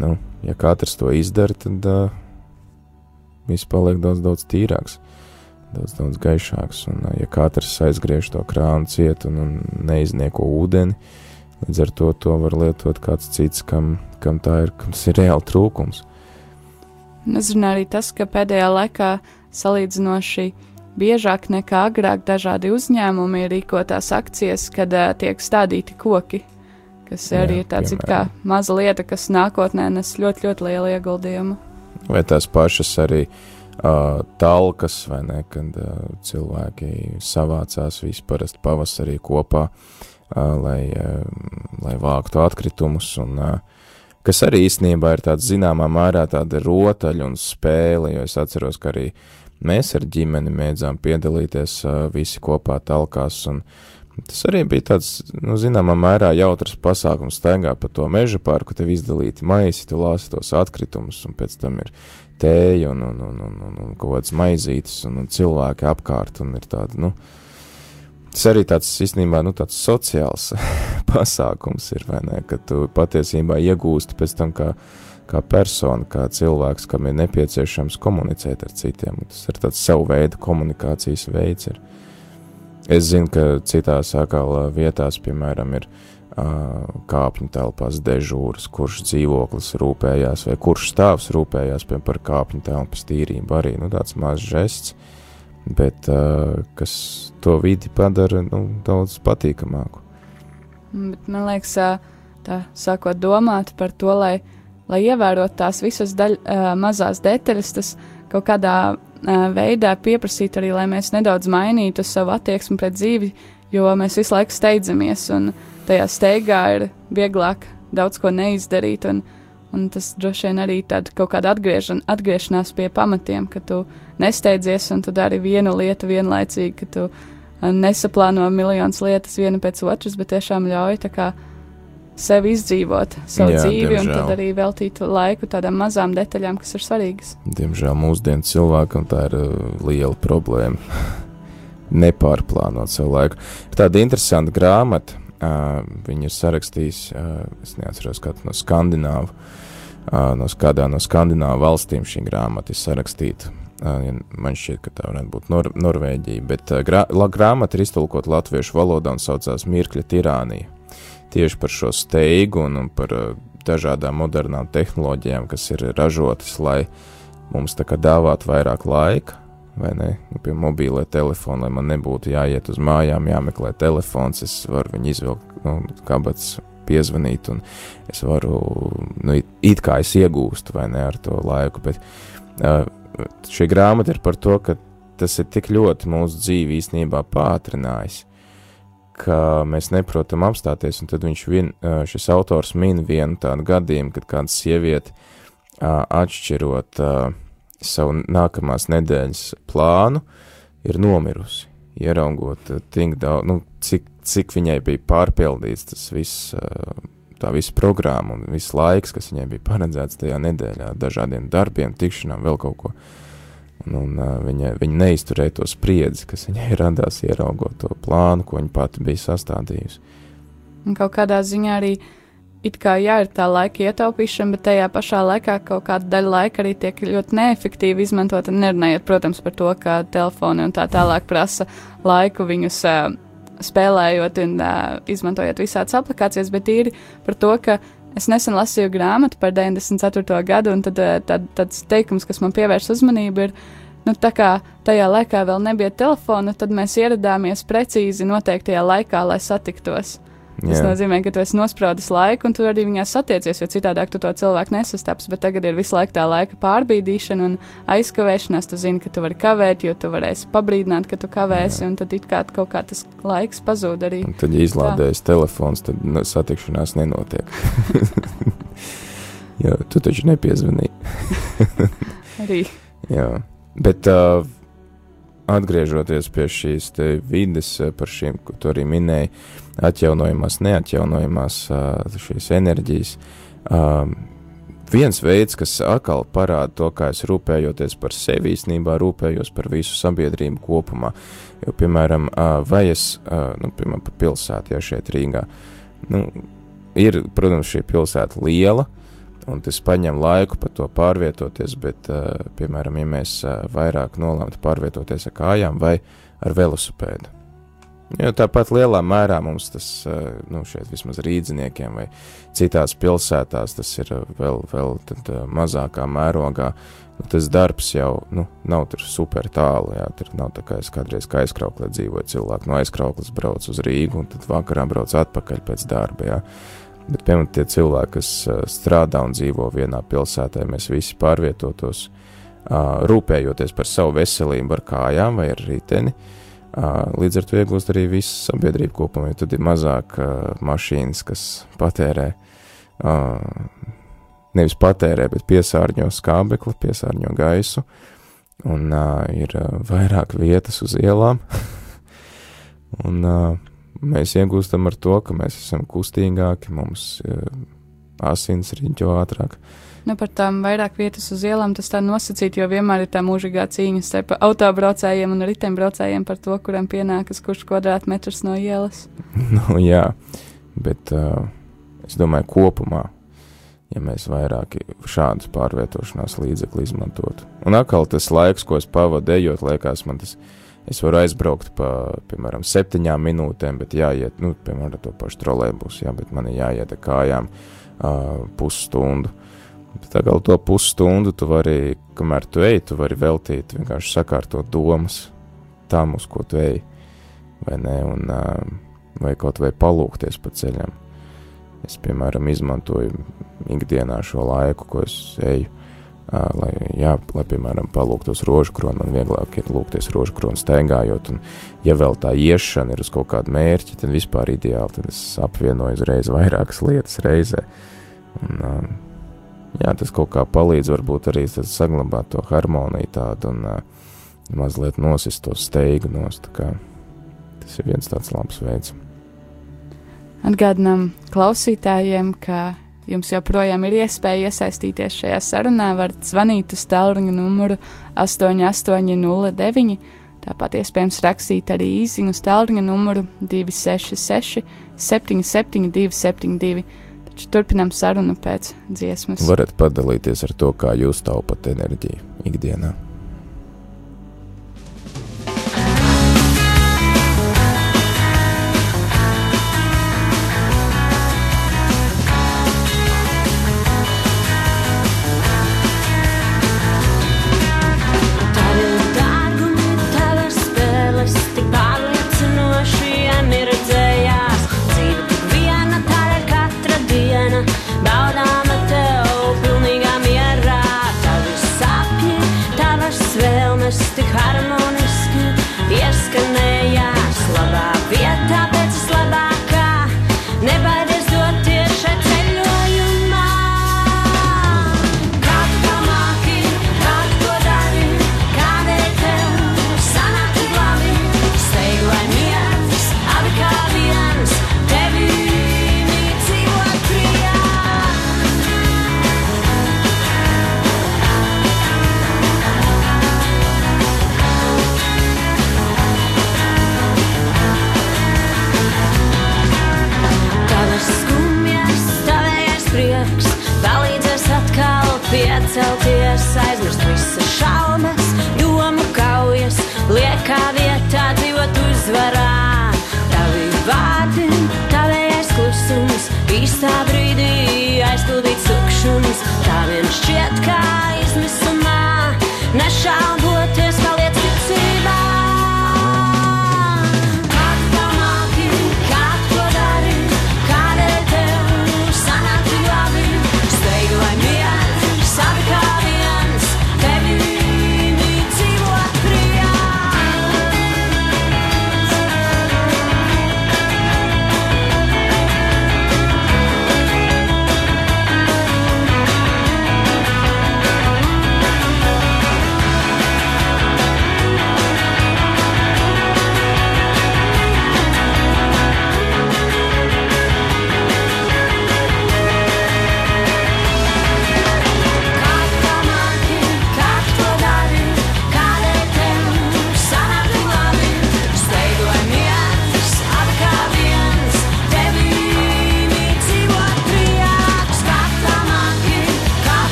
nu, ja katrs to izdara, tad uh, viss paliek daudz, daudz tīrāks, daudz, daudz gaišāks. Un, uh, ja katrs aizgriež to krānu cietu un, un neiznieko ūdeni, līdz ar to to var lietot kāds cits, kam, kam tā ir, kam tas ir reāli trūkums.
Uzrunā arī tas, ka pēdējā laikā salīdzinoši biežāk nekā agrāk dažādi uzņēmumi ir rīkotās akcijas, kad uh, tiek stādīti koki, kas
Jā,
arī ir tāds kā maza lieta, kas nākotnē nes ļoti, ļoti lielu ieguldījumu.
Vai tās pašas arī uh, talkas, vai ne, kad uh, cilvēki savācās visparasti pavasarī kopā, uh, lai, uh, lai vāktu atkritumus, un uh, kas arī īstenībā ir tāds zināmā mērā tāda rotaļa un spēle, jo es atceros, ka arī mēs ar ģimeni mēdzām piedalīties uh, visi kopā talkās, un tas arī bija tāds, nu, zināmā mērā jautrs pasākums. Staigā pa to meža parku, tev izdalīti maisi, tu lāsi tos atkritumus, un pēc tam ir tēja un, un, un, un, un, un kaut kādas maizītes un, un cilvēki apkārt un ir tāda, nu, tas arī tāds īstenībā, nu, tāds sociāls pasākums ir, vai ne, ka tu patiesībā iegūsti pēc tam kā, kā persona, kā cilvēks, kam ir nepieciešams komunicēt ar citiem. Tas ir tāds savu veidu komunikācijas veids. Ir. Es zinu, ka citās atkal vietās, piemēram, ir kāpņu telpās dežūras, kurš dzīvoklis rūpējās, vai kurš stāvs rūpējās par kāpņu telpas tīrību. Arī nu, tāds mazs žests, bet kas to vidi padara nu, daudz patīkamāku.
Bet, man liekas, tā sākot domāt par to, lai, lai ievērotu tās visas daļ, mazās detaļas, tas kaut kādā veidā pieprasīt arī, lai mēs nedaudz mainītu savu attieksmi pret dzīvi, jo mēs visu laiku steidzamies. Un, uh, tajā steigā ir vieglāk daudz ko neizdarīt. Un, un tas droši vien arī tāda kaut kāda atgriežan, atgriešanās pie pamatiem, ka tu nesteidzies un tu dari vienu lietu vienlaicīgi, ka tu nesaplāno miljonus lietas viena pēc otras, bet tiešām ļauj sevi izdzīvot savu Jā, dzīvi diemžēl. un tad arī veltīt laiku tādām mazām detaļām, kas ir svarīgas.
Diemžēl mūsdienu cilvēkam tā ir uh, liela problēma. Nepārplānot savu laiku. Ir tāda interesanta grāmata, Uh, viņi ir sarakstījis, uh, es neatceros, kādu no skandināvu, uh, no kādā no skandināvu valstīm šī grāmata ir sarakstīta. Uh, man šķiet, ka tā varētu būt Nor Norvēģija, bet uh, grā la grāmata ir iztulkot latviešu valodā un saucās Mirkļa tirānija. Tieši par šo steigu un, un par uh, dažādām modernām tehnoloģijām, kas ir ražotas, lai mums tā kā dāvātu vairāk laika, vai ne? Nu, pie mobīlē telefona, lai man nebūtu jāiet uz mājām, jāmeklē telefons, es varu viņu izvilkt, nu, kabats piezvanīt, un es varu, nu, it, it kā es iegūstu, vai ne, ar to laiku, bet uh, šī grāmata ir par to, ka tas ir tik ļoti mūsu dzīvi īstenībā pātrinājis, ka mēs neprotam apstāties, un tad viņš vien, uh, šis autors min vienu tādu gadījumu, kad kāda sieviete uh, atšķirot uh, savu nākamās nedēļas plānu, ir nomirusi. Ieraugot eh, daudz, nu, cik, cik viņai bija pārpildīts tas viss, eh, tā visa programma un viss laiks, kas viņai bija paredzēts tajā nedēļā, dažādiem darbiem, tikšanām, vēl kaut ko. Un, un eh, viņa, viņa neizturēja to spriedzi, kas viņai radās ieraugot to plānu, ko viņa pati bija sastādījusi.
Un kaut kādā ziņā arī uh, it kā jā, ir tā laika ietaupīšana, bet tajā pašā laikā kaut kāda daļa laika arī tiek ļoti neefektīvi izmantota. Nerunājot, protams, par to, ka telefoni un tā tālāk prasa laiku viņus uh, spēlējot un uh, izmantojot visādas aplikācijas, bet ir par to, ka es nesen lasīju grāmatu par 94. gadu, un tad, uh, tad, tāds teikums, kas man pievērš uzmanību, ir. Nu, tā kā tajā laikā vēl nebija telefona, tad mēs ieradāmies precīzi noteiktajā laikā, lai satiktos. Tas Jā. nozīmē, ka tu esi nospraudis laiku, un tu arī viņā satiecies, jo citādi tu to cilvēku nesastaps. Bet tagad ir visu laiku tā laika pārbīdīšana un aizkavēšanās. Tu zini, ka tu vari kavēt, jo tu varēsi pabrīdināt, ka tu kavēsi, Jā. un tad it kā kaut kā tas laiks pazūd arī. Un
tad, ja izlādējas telefons, tad satikšanās nenotiek. jo tu taču nepiezvanīji.
arī.
Jā, bet. Uh, atgriežoties pie šīs vides, par šīm, ko tu arī minēji, atjaunojamās, neatjaunojamās šīs enerģijas. Viens veids, kas atkal parāda to, kā es rūpējoties par sevi, īstenībā rūpējos par visu sabiedrību kopumā. Jo, piemēram, vai es, nu, piemēram, pa pilsētu, ja šeit Rīgā, nu, ir, protams, šī pilsēta liela, un tas paņem laiku par to pārvietoties, bet, piemēram, ja mēs vairāk nolemtu pārvietoties ar kājām vai ar velosipēdu, Jo tāpat lielā mērā mums tas, eh, nu, šeit vismaz rīdziniekiem vai citās pilsētās, tas ir vēl, vēl tad, eh, mazākā mērogā. Nu, tas darbs jau nu, nav tur super tālu. Jā, tur nav tā kā es kādreiz kā aizkrauklē dzīvoju. Cilvēki no aizkrauklas brauc uz Rīgu un tad vakarā brauc atpakaļ pēc darba. Jā. Bet, piemēram, tie cilvēki, kas eh, strādā un dzīvo vienā pilsētā, mēs visi pārvietotos, rūpējoties par savu veselību ar kājām vai ar riteni. Uh, Līdz ar to iegūst arī visa sabiedrība kopumā, jo tad ir mazāk uh, mašīnas, kas patērē, uh, nevis patērē, bet piesārņo skābekli, piesārņo gaisu, un uh, ir uh, vairāk vietas uz ielām. un uh, mēs iegūstam ar to, ka mēs esam kustīgāki, mums uh,
asins riņķo ātrāk.
Nu, par tām vairāk vietas uz ielām tas tā nosacīt, jo vienmēr ir tā mūžīgā cīņa starp autobraucējiem un riteņbraucējiem par to, kuram pienākas kurš kvadrātmetrs no ielas.
nu, jā, bet uh, es domāju, kopumā, ja mēs vairāk šādus pārvietošanās līdzekļus izmantotu. Un atkal tas laiks, ko es pavadu ejot, liekas man tas. Es varu aizbraukt pa, piemēram, septiņām minūtēm, bet jāiet, nu, piemēram, to pašu trolēļus, jā, bet man ir jāiet ar kājām uh, pusstundu. Bet tā kā to pusstundu tu vari, kamēr tu ej, tu vari veltīt, vienkārši sakārtot domas tam, uz ko tu ej, vai ne, un vai kaut vai palūkties pa ceļam. Es, piemēram, izmantoju ikdienā šo laiku, ko es eju, lai, jā, lai piemēram, palūktos rožu kronu, man vieglāk ir lūgties rožu kronu staigājot, un ja vēl tā iešana ir uz kaut kādu mērķi, tad vispār ideāli, tad es apvienoju uzreiz vairākas lietas reizē. Un, jā, tas kaut kā palīdz varbūt arī saglabāt to harmoniju tādu un uh, mazliet nosist to steigu nost. Tas ir viens tāds labs veids.
Atgādinām klausītājiem, ka jums joprojām ir iespēja iesaistīties šajā sarunā. varat zvanīt uz tālruņa numuru 8809. Tāpat iespējams rakstīt arī īsiņu uz tālruņa numuru 266 77 272. Taču turpinām sarunu pēc dziesmas.
Varat padalīties ar to, kā jūs taupat enerģiju ikdienā.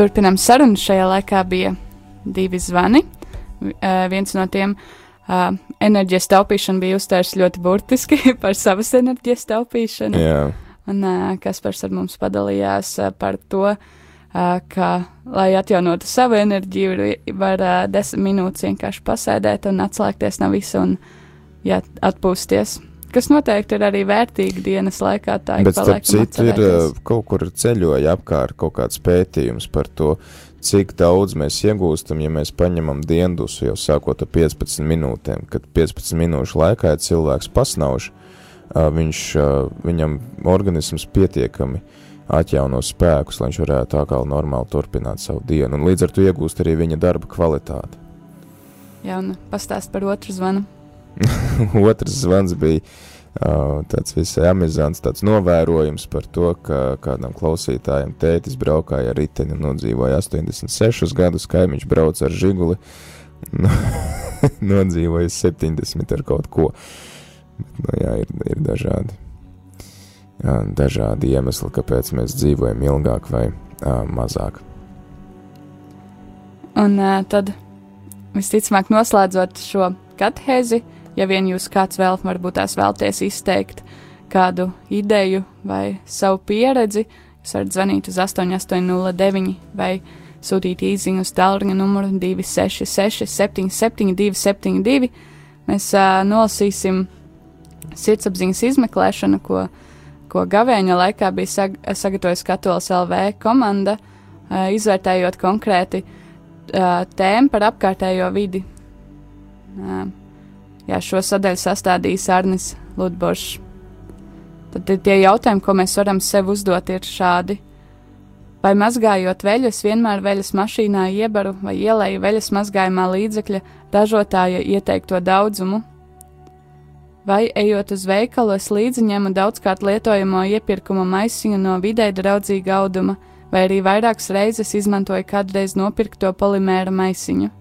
Turpinām sarunu. Šajā laikā bija divi zvani. Uh, viens no tiem uh, enerģijas taupīšana bija uztvērs ļoti burtiski par savas enerģijas taupīšanu.
Jā.
Un uh, Kaspars ar mums padalījās uh, par to, ka, lai atjaunotu savu enerģiju, var desmit minūtes vienkārši pasēdēt un atslēgties no visa un jā, atpūsties. Kas noteikti ir arī vērtīgi dienas laikā.
Bet, starp citu, ir kaut kur ceļoja apkārt kaut kāds pētījums par to, cik daudz mēs iegūstam, ja mēs paņemam diendusu jau sākot ar 15 minūtēm, kad 15 minūšu laikā ja cilvēks pasnauž, viņš, viņam organisms pietiekami atjauno spēkus, lai viņš varētu tā kā normāli turpināt savu dienu, un līdz ar to iegūst arī viņa darba kvalitāti.
Jā, un pastāst par otru zvanu.
Otrs zvans bija uh, tāds visai amizants, tāds novērojums par to, ka kādam klausītājam tētis braukāja ar riteni un nodzīvoja 86 gadus, kaimiņš brauc ar žiguli, nodzīvoja 70 ar kaut ko. Bet, nu, jā, ir, ir dažādi, jā, dažādi iemesli, kāpēc mēs dzīvojam ilgāk vai uh, mazāk.
Un uh, tad, visticamāk, noslēdzot šo katehēzi, uh, ja vien jūs kāds vēl varbūt tās vēlties izteikt kādu ideju vai savu pieredzi, jūs varat zvanīt uz 8809 vai sūtīt īziņu uz tālruņa numuru 266 77 272. Mēs uh, nolasīsim sirdsapziņas izmeklēšanu, ko, ko gavēņa laikā bija sag sagatavojusi Katolis LV komanda, uh, izvērtējot konkrēti uh, tēmu par apkārtējo vidi. Uh, Jā, šo sadaļu sastādījis Arnis Ludbošs. Tad tie jautājumi, ko mēs varam sev uzdot, ir šādi. Vai mazgājot veļus, vienmēr veļas mašīnā iebaru vai ielēju veļas mazgājumā līdzekļa ražotāja ieteikto daudzumu? Vai ejot uz veikalu, es līdzi ņemu daudzkārt lietojamo iepirkuma maisiņu no vidē draudzīga auduma, vai arī vairākas reizes izmantoju kādreiz nopirkto polimēra maisiņu?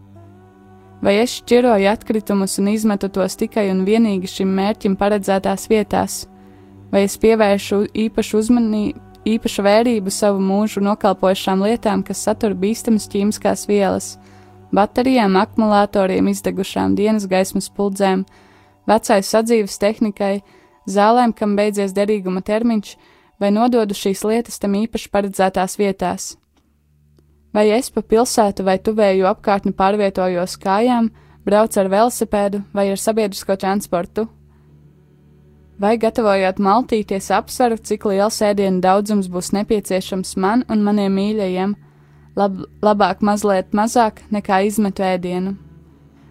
Vai es šķiroju atkritumus un izmetu tos tikai un vienīgi šim mērķim paredzētās vietās, vai es pievēršu īpašu uzmanību, īpašu vērību savu mūžu nokalpojušām lietām, kas satur bīstamas ķīmiskās vielas, baterijām, akumulatoriem, izdegušām dienas gaismas puldzēm, vecai sadzīves tehnikai, zālēm, kam beidzies derīguma termiņš, vai nododu šīs lietas tam īpaši paredzētās vietās. Vai es pa pilsētu vai tuvēju apkārtni pārvietojos kājām, braucu ar velosipēdu vai ar sabiedrisko transportu? Vai gatavojot maltīties apsveru, cik liels ēdienu daudzums būs nepieciešams man un maniem mīļajiem, lab, labāk mazliet mazāk nekā izmetu ēdienu?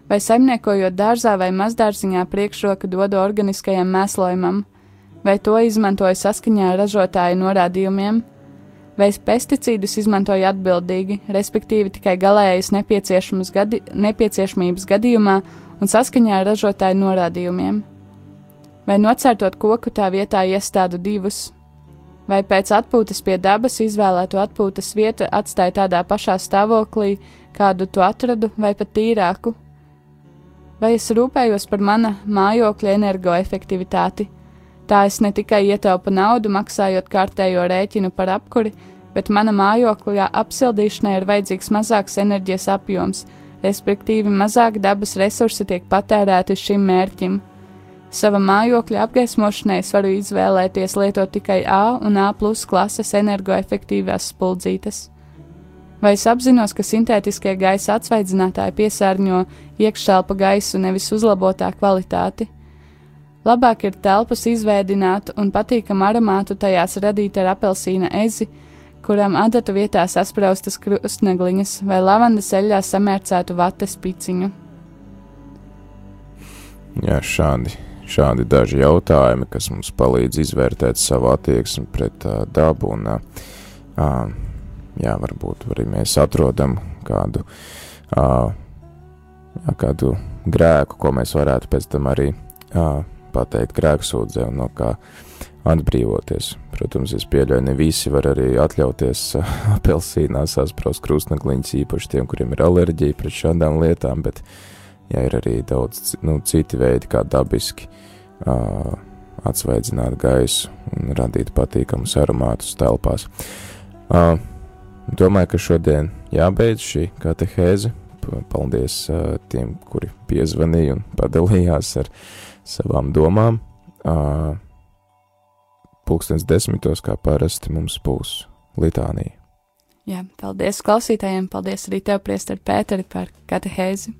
Vai saimniekojot dārzā vai mazdārziņā priekšroka dodu organiskajam mēslojumam, vai to izmantoju saskaņā ar ražotāju norādījumiem? Vai pesticīdus izmantoja atbildīgi, respektīvi tikai galējas gadi, nepieciešamības gadījumā un saskaņā ar ražotāju norādījumiem, vai nocērtot koku tā vietā iestādu divus, vai pēc atpūtas pie dabas izvēlēto atpūtas vietu atstāja tādā pašā stāvoklī, kādu to atradu, vai pat tīrāku, vai es rūpējos par mana mājokļa energoefektivitāti Tā es ne tikai ietaupu naudu, maksājot kārtējo rēķinu par apkuri, bet mana mājokļa apsildīšanai ir vajadzīgs mazāks enerģijas apjoms, respektīvi mazāk dabas resursi tiek patērēti šim mērķim. Sava mājokļa apgaismošanai es varu izvēlēties lietot tikai A un A plus klases energoefektīvās spuldzītes. Vai es apzinos, ka sintētiskie gaisa atsvaidzinātāji piesārņo iekštelpa gaisu nevis uzlabotā kvalitāti? Labāk ir telpas izveidināt un patīkamu aromātu tajās radīt ar apelsīna ezi, kuram adatu vietā saspraustas krustnegliņas vai lavandas eļļā samērcētu vates piciņu.
Jā, šādi, šādi daži jautājumi, kas mums palīdz izvērtēt savu attieksmi pret uh, dabu, un uh, jā, varbūt arī mēs atrodam kādu, uh, jā, kādu grēku, ko mēs varētu pēc tam arī uh, pateikt grēksūdzē un no kā atbrīvoties. Protams, es pieļauju, ne visi var arī atļauties apelsīnā saspraust krustnegliņas, īpaši tiem, kuriem ir alerģija pret šādām lietām, bet jā, ir arī daudz nu, citi veidi, kā dabiski uh, atsvaidzināt gaisu un radīt patīkamus aromātus telpās. Uh, domāju, ka šodien jābeidz šī katehēze. Paldies uh, tiem, kuri piezvanīja un padalījās ar savām domām. Pulkstens desmitos, kā parasti mums būs litānija.
Jā, paldies klausītājiem, paldies arī tev, Priester Pēteri, par katehēzi.